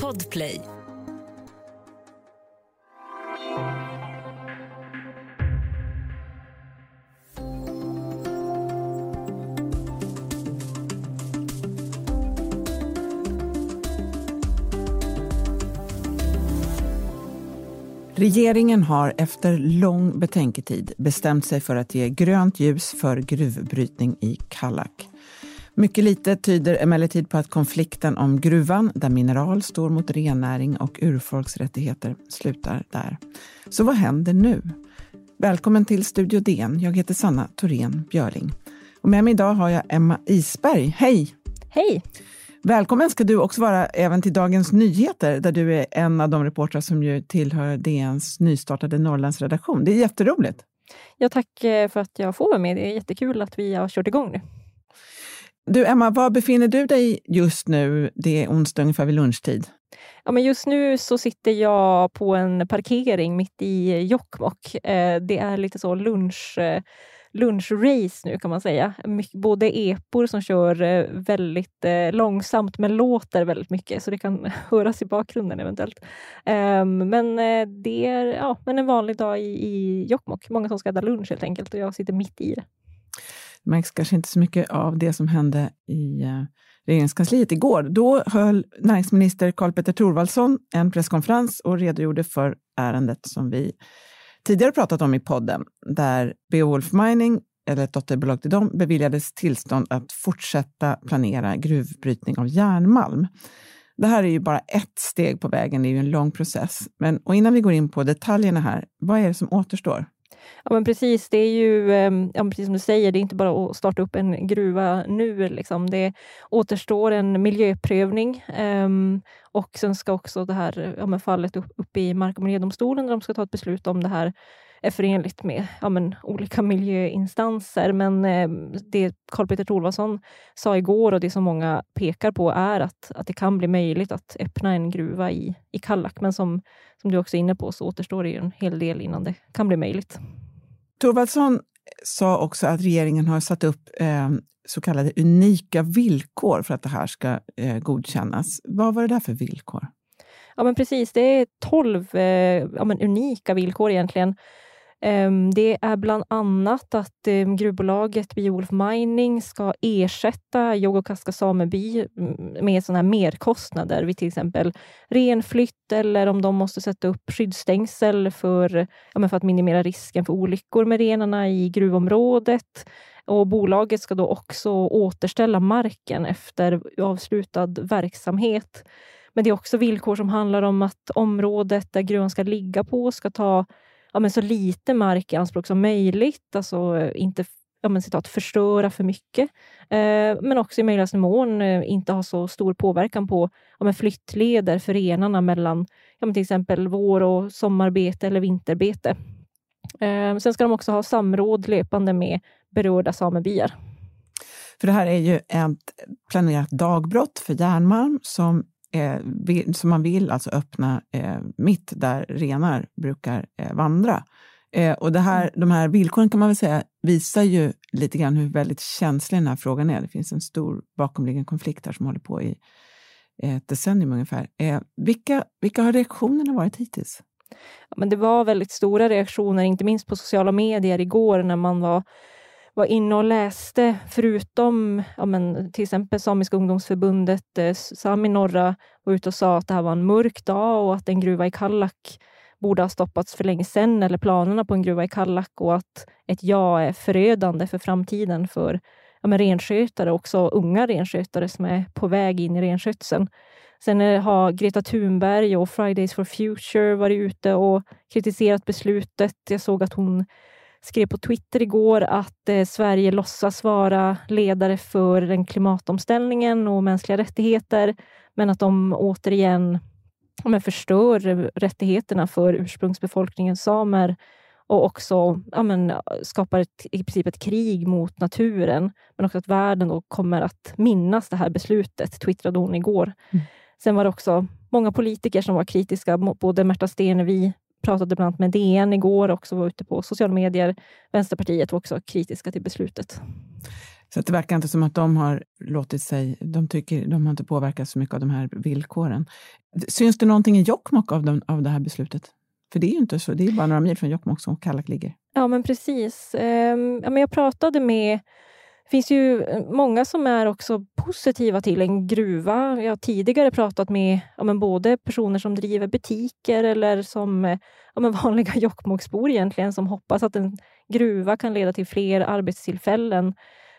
Podplay. Regeringen har efter lång betänketid bestämt sig för att ge grönt ljus för gruvbrytning i Kallak. Mycket lite tyder emellertid på att konflikten om gruvan, där mineral står mot rennäring och urfolksrättigheter, slutar där. Så vad händer nu? Välkommen till Studio DN. Jag heter Sanna Thorén Björling. Och med mig idag har jag Emma Isberg. Hej! Hej! Välkommen ska du också vara även till Dagens Nyheter, där du är en av de reportrar som ju tillhör DNs nystartade Norrlandsredaktion. Det är jätteroligt. Ja, tack eh, för att jag får vara med. Det är jättekul att vi har kört igång nu. Du Emma, var befinner du dig just nu? Det är onsdag ungefär vid lunchtid. Ja, men just nu så sitter jag på en parkering mitt i Jokkmokk. Eh, det är lite så lunch eh, lunchrace nu kan man säga. både epor som kör eh, väldigt långsamt men låter väldigt mycket så det kan höras i bakgrunden eventuellt. Ehm, men det är ja, men en vanlig dag i, i Jokkmokk. Många som ska äta lunch helt enkelt och jag sitter mitt i det. Det märks kanske inte så mycket av det som hände i eh, regeringskansliet igår. Då höll näringsminister Karl-Petter Thorwaldsson en presskonferens och redogjorde för ärendet som vi tidigare pratat om i podden, där Beowulf Mining, eller ett dotterbolag till dem, beviljades tillstånd att fortsätta planera gruvbrytning av järnmalm. Det här är ju bara ett steg på vägen, det är ju en lång process. Men, och innan vi går in på detaljerna här, vad är det som återstår? Ja, men precis. Det är ju, ehm, ja, precis som du säger, det är inte bara att starta upp en gruva nu. Liksom. Det återstår en miljöprövning um, och sen ska också det här ja, fallet upp, upp i Mark och miljödomstolen, där de ska ta ett beslut om det här är förenligt med ja, men, olika miljöinstanser. Men eh, det Karl-Petter Thorwaldsson sa igår och det som många pekar på är att, att det kan bli möjligt att öppna en gruva i, i Kallak. Men som, som du också är inne på så återstår det en hel del innan det kan bli möjligt. Thorwaldsson sa också att regeringen har satt upp eh, så kallade unika villkor för att det här ska eh, godkännas. Vad var det där för villkor? Ja, men precis. Det är tolv eh, ja, unika villkor egentligen. Ehm, det är bland annat att ehm, gruvbolaget Biolf Mining ska ersätta Jogokaska sameby mm, med såna här merkostnader vid till exempel renflytt eller om de måste sätta upp skyddsstängsel för, ja, för att minimera risken för olyckor med renarna i gruvområdet. Och bolaget ska då också återställa marken efter avslutad verksamhet. Men det är också villkor som handlar om att området där gruvan ska ligga på ska ta ja, men så lite mark i anspråk som möjligt. Alltså eh, inte ja, men citat, förstöra för mycket. Eh, men också i möjligaste mån eh, inte ha så stor påverkan på ja, men flyttleder för renarna mellan ja, men till exempel vår och sommarbete eller vinterbete. Eh, sen ska de också ha samråd löpande med berörda samebyar. För det här är ju ett planerat dagbrott för järnmalm som eh, som man vill alltså öppna eh, mitt där renar brukar eh, vandra. Eh, och det här, mm. de här villkoren kan man väl säga visar ju lite grann hur väldigt känslig den här frågan är. Det finns en stor bakomliggande konflikt här som håller på i ett decennium ungefär. Eh, vilka, vilka har reaktionerna varit hittills? Ja, men det var väldigt stora reaktioner, inte minst på sociala medier igår när man var var inne och läste, förutom ja, men, till exempel Samiska ungdomsförbundet, eh, Sami Norra var ute och sa att det här var en mörk dag och att en gruva i Kallak borde ha stoppats för länge sedan, eller planerna på en gruva i Kallak och att ett ja är förödande för framtiden för ja, men renskötare, också unga renskötare som är på väg in i renskötseln. Sen eh, har Greta Thunberg och Fridays for Future varit ute och kritiserat beslutet. Jag såg att hon skrev på Twitter igår att eh, Sverige låtsas vara ledare för den klimatomställningen och mänskliga rättigheter, men att de återigen men, förstör rättigheterna för ursprungsbefolkningen samer och också ja, men, skapar ett, i princip ett krig mot naturen. Men också att världen då kommer att minnas det här beslutet, twittrade hon igår. Mm. Sen var det också många politiker som var kritiska, både Märta Stenevi, pratade bland annat med DN igår, också var ute på sociala medier. Vänsterpartiet var också kritiska till beslutet. Så det verkar inte som att de har låtit sig, de, tycker, de har inte påverkats så mycket av de här villkoren. Syns det någonting i Jokkmokk av, de, av det här beslutet? För det är ju inte så, det är bara några mil från Jokkmokk som Kallak ligger. Ja, men precis. Um, jag pratade med det finns ju eh, många som är också positiva till en gruva. Jag har tidigare pratat med ja, men både personer som driver butiker eller som eh, ja, men vanliga Jokkmokksbor egentligen som hoppas att en gruva kan leda till fler arbetstillfällen.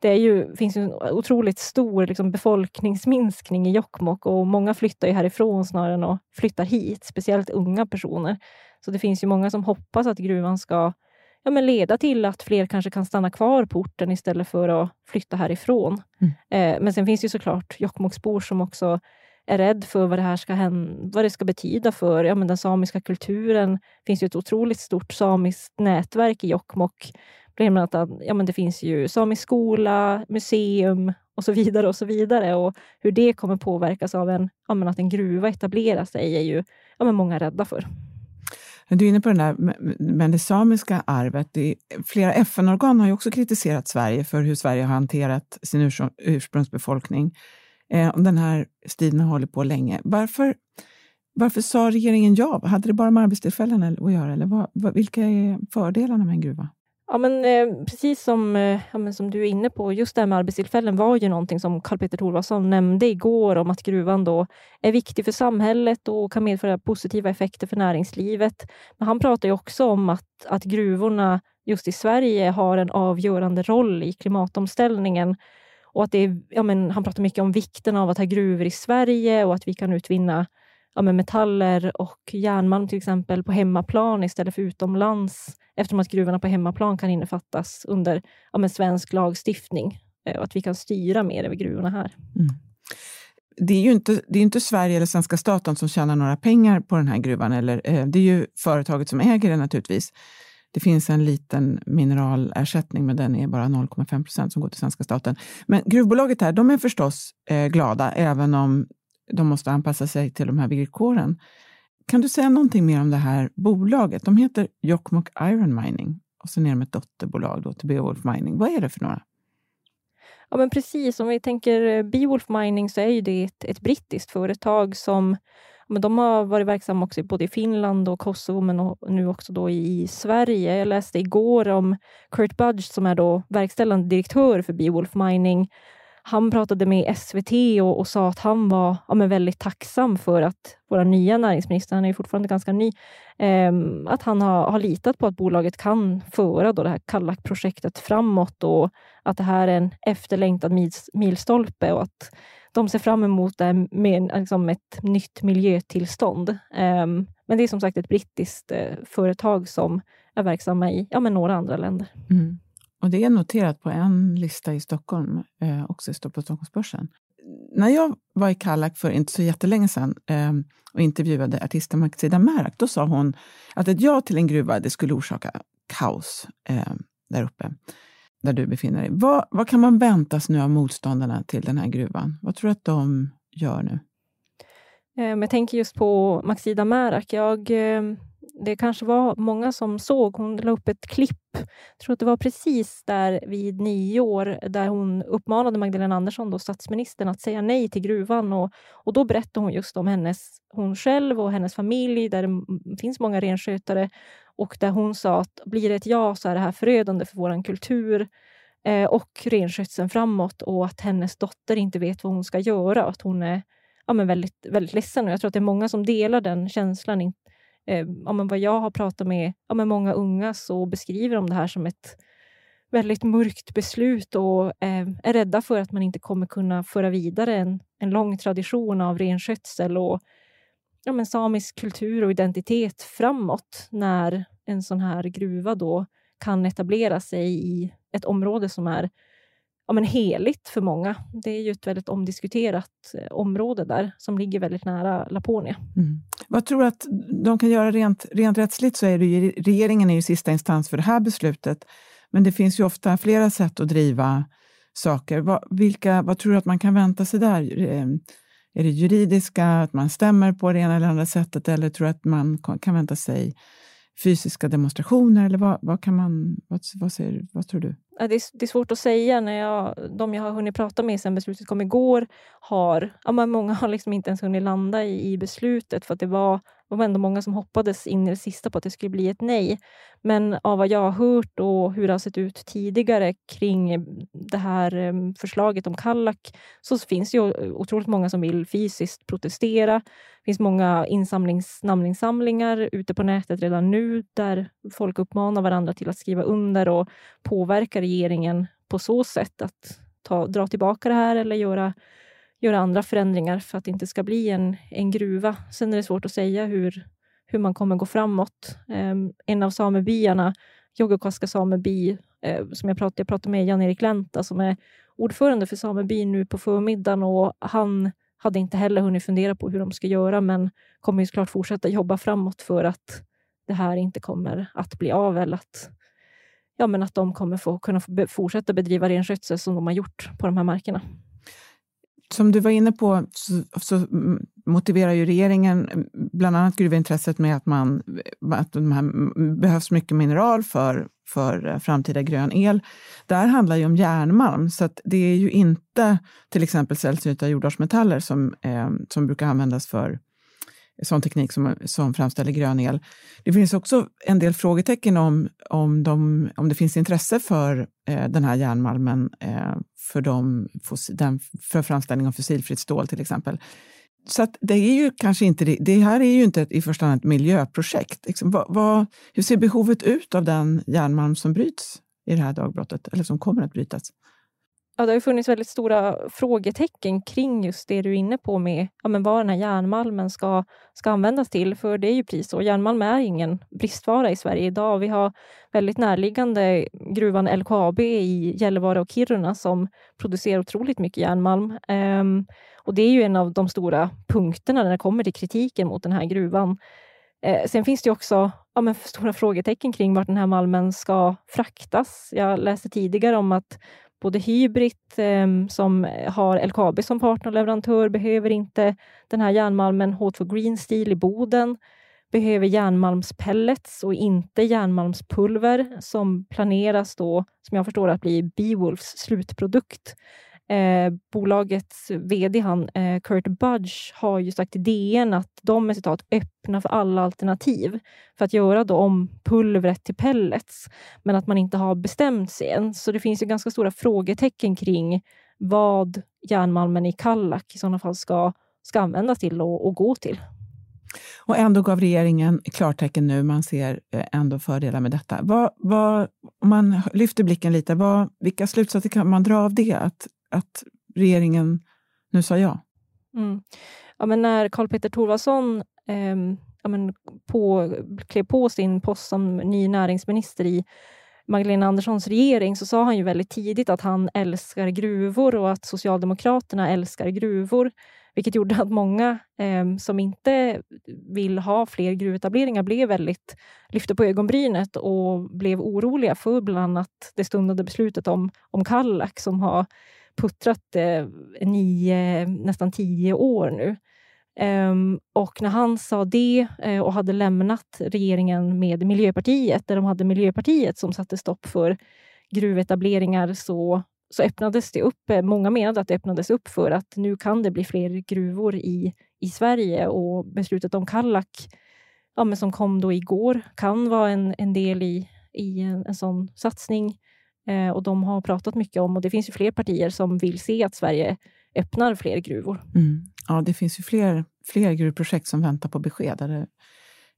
Det är ju, finns ju en otroligt stor liksom, befolkningsminskning i Jokkmokk och många flyttar ju härifrån snarare än att flytta hit, speciellt unga personer. Så det finns ju många som hoppas att gruvan ska ja, men leda till att fler kanske kan stanna kvar på orten istället för att flytta härifrån. Mm. Eh, men sen finns det ju såklart Jokkmokksbor som också är rädd för vad det här ska, hända, vad det ska betyda för ja, men den samiska kulturen. Det finns ju ett otroligt stort samiskt nätverk i Jokkmokk. Bland annat, ja, men det finns ju samisk skola, museum och så vidare. och så vidare. Och Hur det kommer påverkas av en, ja, men att en gruva etablerar sig är ju ja, men många rädda för. Du är inne på det där med det samiska arvet. Det flera FN-organ har ju också kritiserat Sverige för hur Sverige har hanterat sin ursprungsbefolkning. Eh, den här striden har hållit på länge. Varför, varför sa regeringen ja? Hade det bara med arbetstillfällen att göra? Eller vad, vilka är fördelarna med en gruva? Ja, men, eh, precis som, eh, ja, men som du är inne på, just det här med arbetstillfällen var ju någonting som Karl-Peter Thorwaldsson nämnde igår om att gruvan då är viktig för samhället och kan medföra positiva effekter för näringslivet. Men han pratar ju också om att, att gruvorna just i Sverige har en avgörande roll i klimatomställningen. Och att det är, ja, men, han pratar mycket om vikten av att ha gruvor i Sverige och att vi kan utvinna ja, metaller och järnmalm till exempel på hemmaplan istället för utomlands eftersom att gruvorna på hemmaplan kan innefattas under ja, svensk lagstiftning eh, och att vi kan styra mer över gruvorna här. Mm. Det är ju inte, det är inte Sverige eller svenska staten som tjänar några pengar på den här gruvan. Eller, eh, det är ju företaget som äger den naturligtvis. Det finns en liten mineralersättning, men den är bara 0,5 procent som går till svenska staten. Men gruvbolaget här, de är förstås eh, glada, även om de måste anpassa sig till de här villkoren. Kan du säga någonting mer om det här bolaget? De heter Jokkmokk Iron Mining och sen är de ett dotterbolag då till Beowulf Mining. Vad är det för några? Ja, men precis. Om vi tänker eh, Beowulf Mining så är det ett, ett brittiskt företag som men de har varit verksamma också både i Finland och Kosovo, men nu också då i Sverige. Jag läste igår om Kurt Budge som är då verkställande direktör för Beowulf Mining han pratade med SVT och, och sa att han var ja, men väldigt tacksam för att vår nya näringsminister, han är ju fortfarande ganska ny, eh, att han har, har, litat på att bolaget kan föra då det här Kallak-projektet framåt och att det här är en efterlängtad mils, milstolpe och att de ser fram emot det med liksom ett nytt miljötillstånd. Eh, men det är som sagt ett brittiskt eh, företag som är verksamma i ja, men några andra länder. Mm. Och det är noterat på en lista i Stockholm, eh, också på Stockholmsbörsen. När jag var i Kallak för inte så jättelänge sedan eh, och intervjuade artisten Maxida Märak, då sa hon att ett ja till en gruva det skulle orsaka kaos eh, där uppe, där du befinner dig. Vad, vad kan man väntas nu av motståndarna till den här gruvan? Vad tror du att de gör nu? Eh, jag tänker just på Maxida Märak. Jag eh, det kanske var många som såg, hon la upp ett klipp, jag tror att det var precis där vid nio år, där hon uppmanade Magdalena Andersson, då statsministern, att säga nej till gruvan. Och, och då berättade hon just om hennes, hon själv och hennes familj, där det finns många renskötare, och där hon sa att blir det ett ja så är det här förödande för vår kultur eh, och renskötseln framåt och att hennes dotter inte vet vad hon ska göra. Att hon är ja, men väldigt, väldigt ledsen. Och jag tror att det är många som delar den känslan, eh, ja, men vad jag har pratat med, ja, med många unga så beskriver de det här som ett väldigt mörkt beslut och eh, är rädda för att man inte kommer kunna föra vidare en, en lång tradition av renskötsel och ja, men samisk kultur och identitet framåt när en sån här gruva då kan etablera sig i ett område som är ja, men heligt för många. Det är ju ett väldigt omdiskuterat eh, område där som ligger väldigt nära Laponia. Mm. Vad tror du att de kan göra rent, rent rättsligt? så är det ju, Regeringen är ju sista instans för det här beslutet. Men det finns ju ofta flera sätt att driva saker. Vad, vilka, vad tror du att man kan vänta sig där? Ehm, är det juridiska, att man stämmer på det ena eller andra sättet eller tror du att man kan vänta sig fysiska demonstrationer? Eller vad, vad kan man, vad, vad, säger, vad tror du? Det är, det är svårt att säga. När jag, de jag har hunnit prata med sen beslutet kom igår har... Ja, många har liksom inte ens hunnit landa i, i beslutet för att det var det var ändå många som hoppades in i det sista på att det skulle bli ett nej. Men av vad jag har hört och hur det har sett ut tidigare kring eh, det här ehm, förslaget om Kallak så finns det ju otroligt många som vill fysiskt protestera. Det finns många namninsamlingar ute på nätet redan nu där folk uppmanar varandra till att skriva under och påverka regeringen på så sätt att ta, dra tillbaka det här eller göra göra andra förändringar för att det inte ska bli en, en gruva. Sen är det svårt att säga hur, hur man kommer gå framåt. Ehm, en av samebyarna, Joggokaska sameby, eh, som jag pratade, jag pratade med Jan-Erik Länta, som är ordförande för samebyn nu på förmiddagen och han hade inte heller hunnit fundera på hur de ska göra men kommer ju såklart fortsätta jobba framåt för att det här inte kommer att bli av eller att, ja, men att de kommer få kunna fortsätta bedriva renskötsel som de har gjort på de här markerna. Som du var inne på så, så, motiverar ju regeringen bland annat gruvintresset med att, man, att de här, behövs mycket mineral för, för eh, framtida grön el. Det här handlar ju om järnmalm, så det är ju inte till exempel sällsynta jordartsmetaller som, eh, som brukar användas för sån teknik som, som framställer grön el. Det finns också en del frågetecken om, om, de, om det finns intresse för eh, den här järnmalmen eh, för, de, den, för framställning av fossilfritt stål till exempel. Så det är ju kanske inte det, det här är ju inte ett, i första hand ett miljöprojekt. Liksom, vad, vad, hur ser behovet ut av den järnmalm som bryts i det här dagbrottet, eller som kommer att brytas? Ja, det har funnits väldigt stora frågetecken kring just det du är inne på med ja, men vad den här järnmalmen ska, ska användas till. För det är ju pris och järnmalm är ingen bristvara i Sverige idag. Vi har väldigt närliggande gruvan LKAB i Gällivare och Kiruna som producerar otroligt mycket järnmalm. Ehm, och det är ju en av de stora punkterna när det kommer till kritiken mot den här gruvan. Eh, sen finns det också ja, men stora frågetecken kring vart den här malmen ska fraktas. Jag läste tidigare om att både Hybrit, ehm, som har LKAB som partnerleverantör, behöver inte den här järnmalmen. H2 Green Steel i Boden behöver järnmalmspellets och inte järnmalmspulver som planeras då, som jag förstår att bli Beowulfs slutprodukt. Eh, bolagets vd, han, eh, Kurt Budge, har ju sagt i DN att de är citat, öppna för alla alternativ för att göra då om pulvret till pellets, men att man inte har bestämt sig än. Så det finns ju ganska stora frågetecken kring vad järnmalmen i Kallak i sådana fall ska, ska användas till och, och gå till. Och ändå gav regeringen klartecken nu. Man ser eh, ändå fördelar med detta. Vad, vad, om man lyfter blicken lite, vad, vilka slutsatser kan man dra av det? Att att regeringen nu sa ja? Mm. Ja, men när Karl Petter Thorwaldsson eh, ja, men på, klev på sin post som ny näringsminister i Magdalena Anderssons regering så sa han ju väldigt tidigt att han älskar gruvor och att Socialdemokraterna älskar gruvor. Vilket gjorde att många eh, som inte vill ha fler gruvetableringar blev väldigt lyfte på ögonbrynet och blev oroliga för bland annat det stundande beslutet om, om Kallak som har puttrat eh, nio, nästan tio år nu. Um, och när han sa det uh, och hade lämnat regeringen med Miljöpartiet, där de hade Miljöpartiet som satte stopp för gruvetableringar, så, så öppnades det upp. Eh, många menade att det öppnades upp för att nu kan det bli fler gruvor i, i Sverige och beslutet om Kallak, ja, men som kom då igår, kan vara en, en del i, i en, en sån satsning. Eh, och de har pratat mycket om, och det finns ju fler partier som vill se att Sverige öppnar fler gruvor. Mm. Ja, det finns ju fler, fler gruvprojekt som väntar på besked. Eller,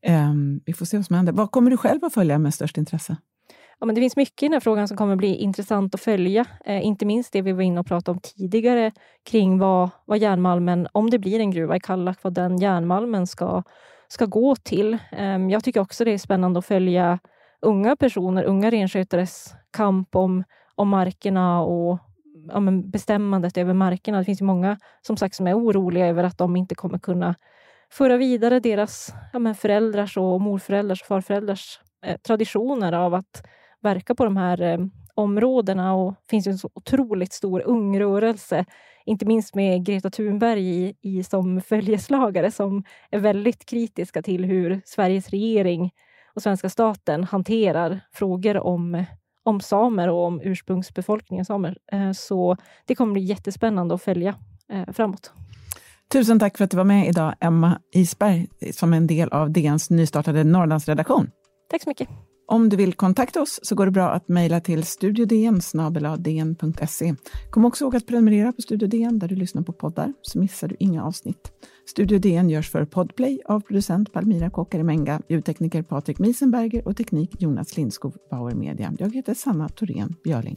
eh, vi får se vad som händer. Vad kommer du själv att följa med störst intresse? Ja, men det finns mycket i den här frågan som kommer bli intressant att följa. Eh, inte minst det vi var inne och pratade om tidigare kring vad, vad järnmalmen, om det blir en gruva i Kallak, vad den järnmalmen ska, ska gå till. Eh, jag tycker också det är spännande att följa unga personer, unga renskötares kamp om, om markerna och ja, bestämmandet över markerna. Det finns ju många som sagt som är oroliga över att de inte kommer kunna föra vidare deras ja, föräldrars och morföräldrars och farföräldrars eh, traditioner av att verka på de här eh, områdena. Och det finns en så otroligt stor ungrörelse, inte minst med Greta Thunberg i, i som följeslagare som är väldigt kritiska till hur Sveriges regering och svenska staten hanterar frågor om, om samer och om ursprungsbefolkningen samer. Eh, så det kommer bli jättespännande att följa eh, framåt. Tusen tack för att du var med idag, Emma Isberg, som är en del av DNs nystartade Norrlandsredaktion. Tack så mycket. Om du vill kontakta oss så går det bra att mejla till studiodn Kom också ihåg att prenumerera på Studio DN där du lyssnar på poddar så missar du inga avsnitt. Studio DN görs för Podplay av producent Palmira Kokarimenga, ljudtekniker Patrik Miesenberger och teknik Jonas Lindskog, Bauer Media. Jag heter Sanna Thorén Björling.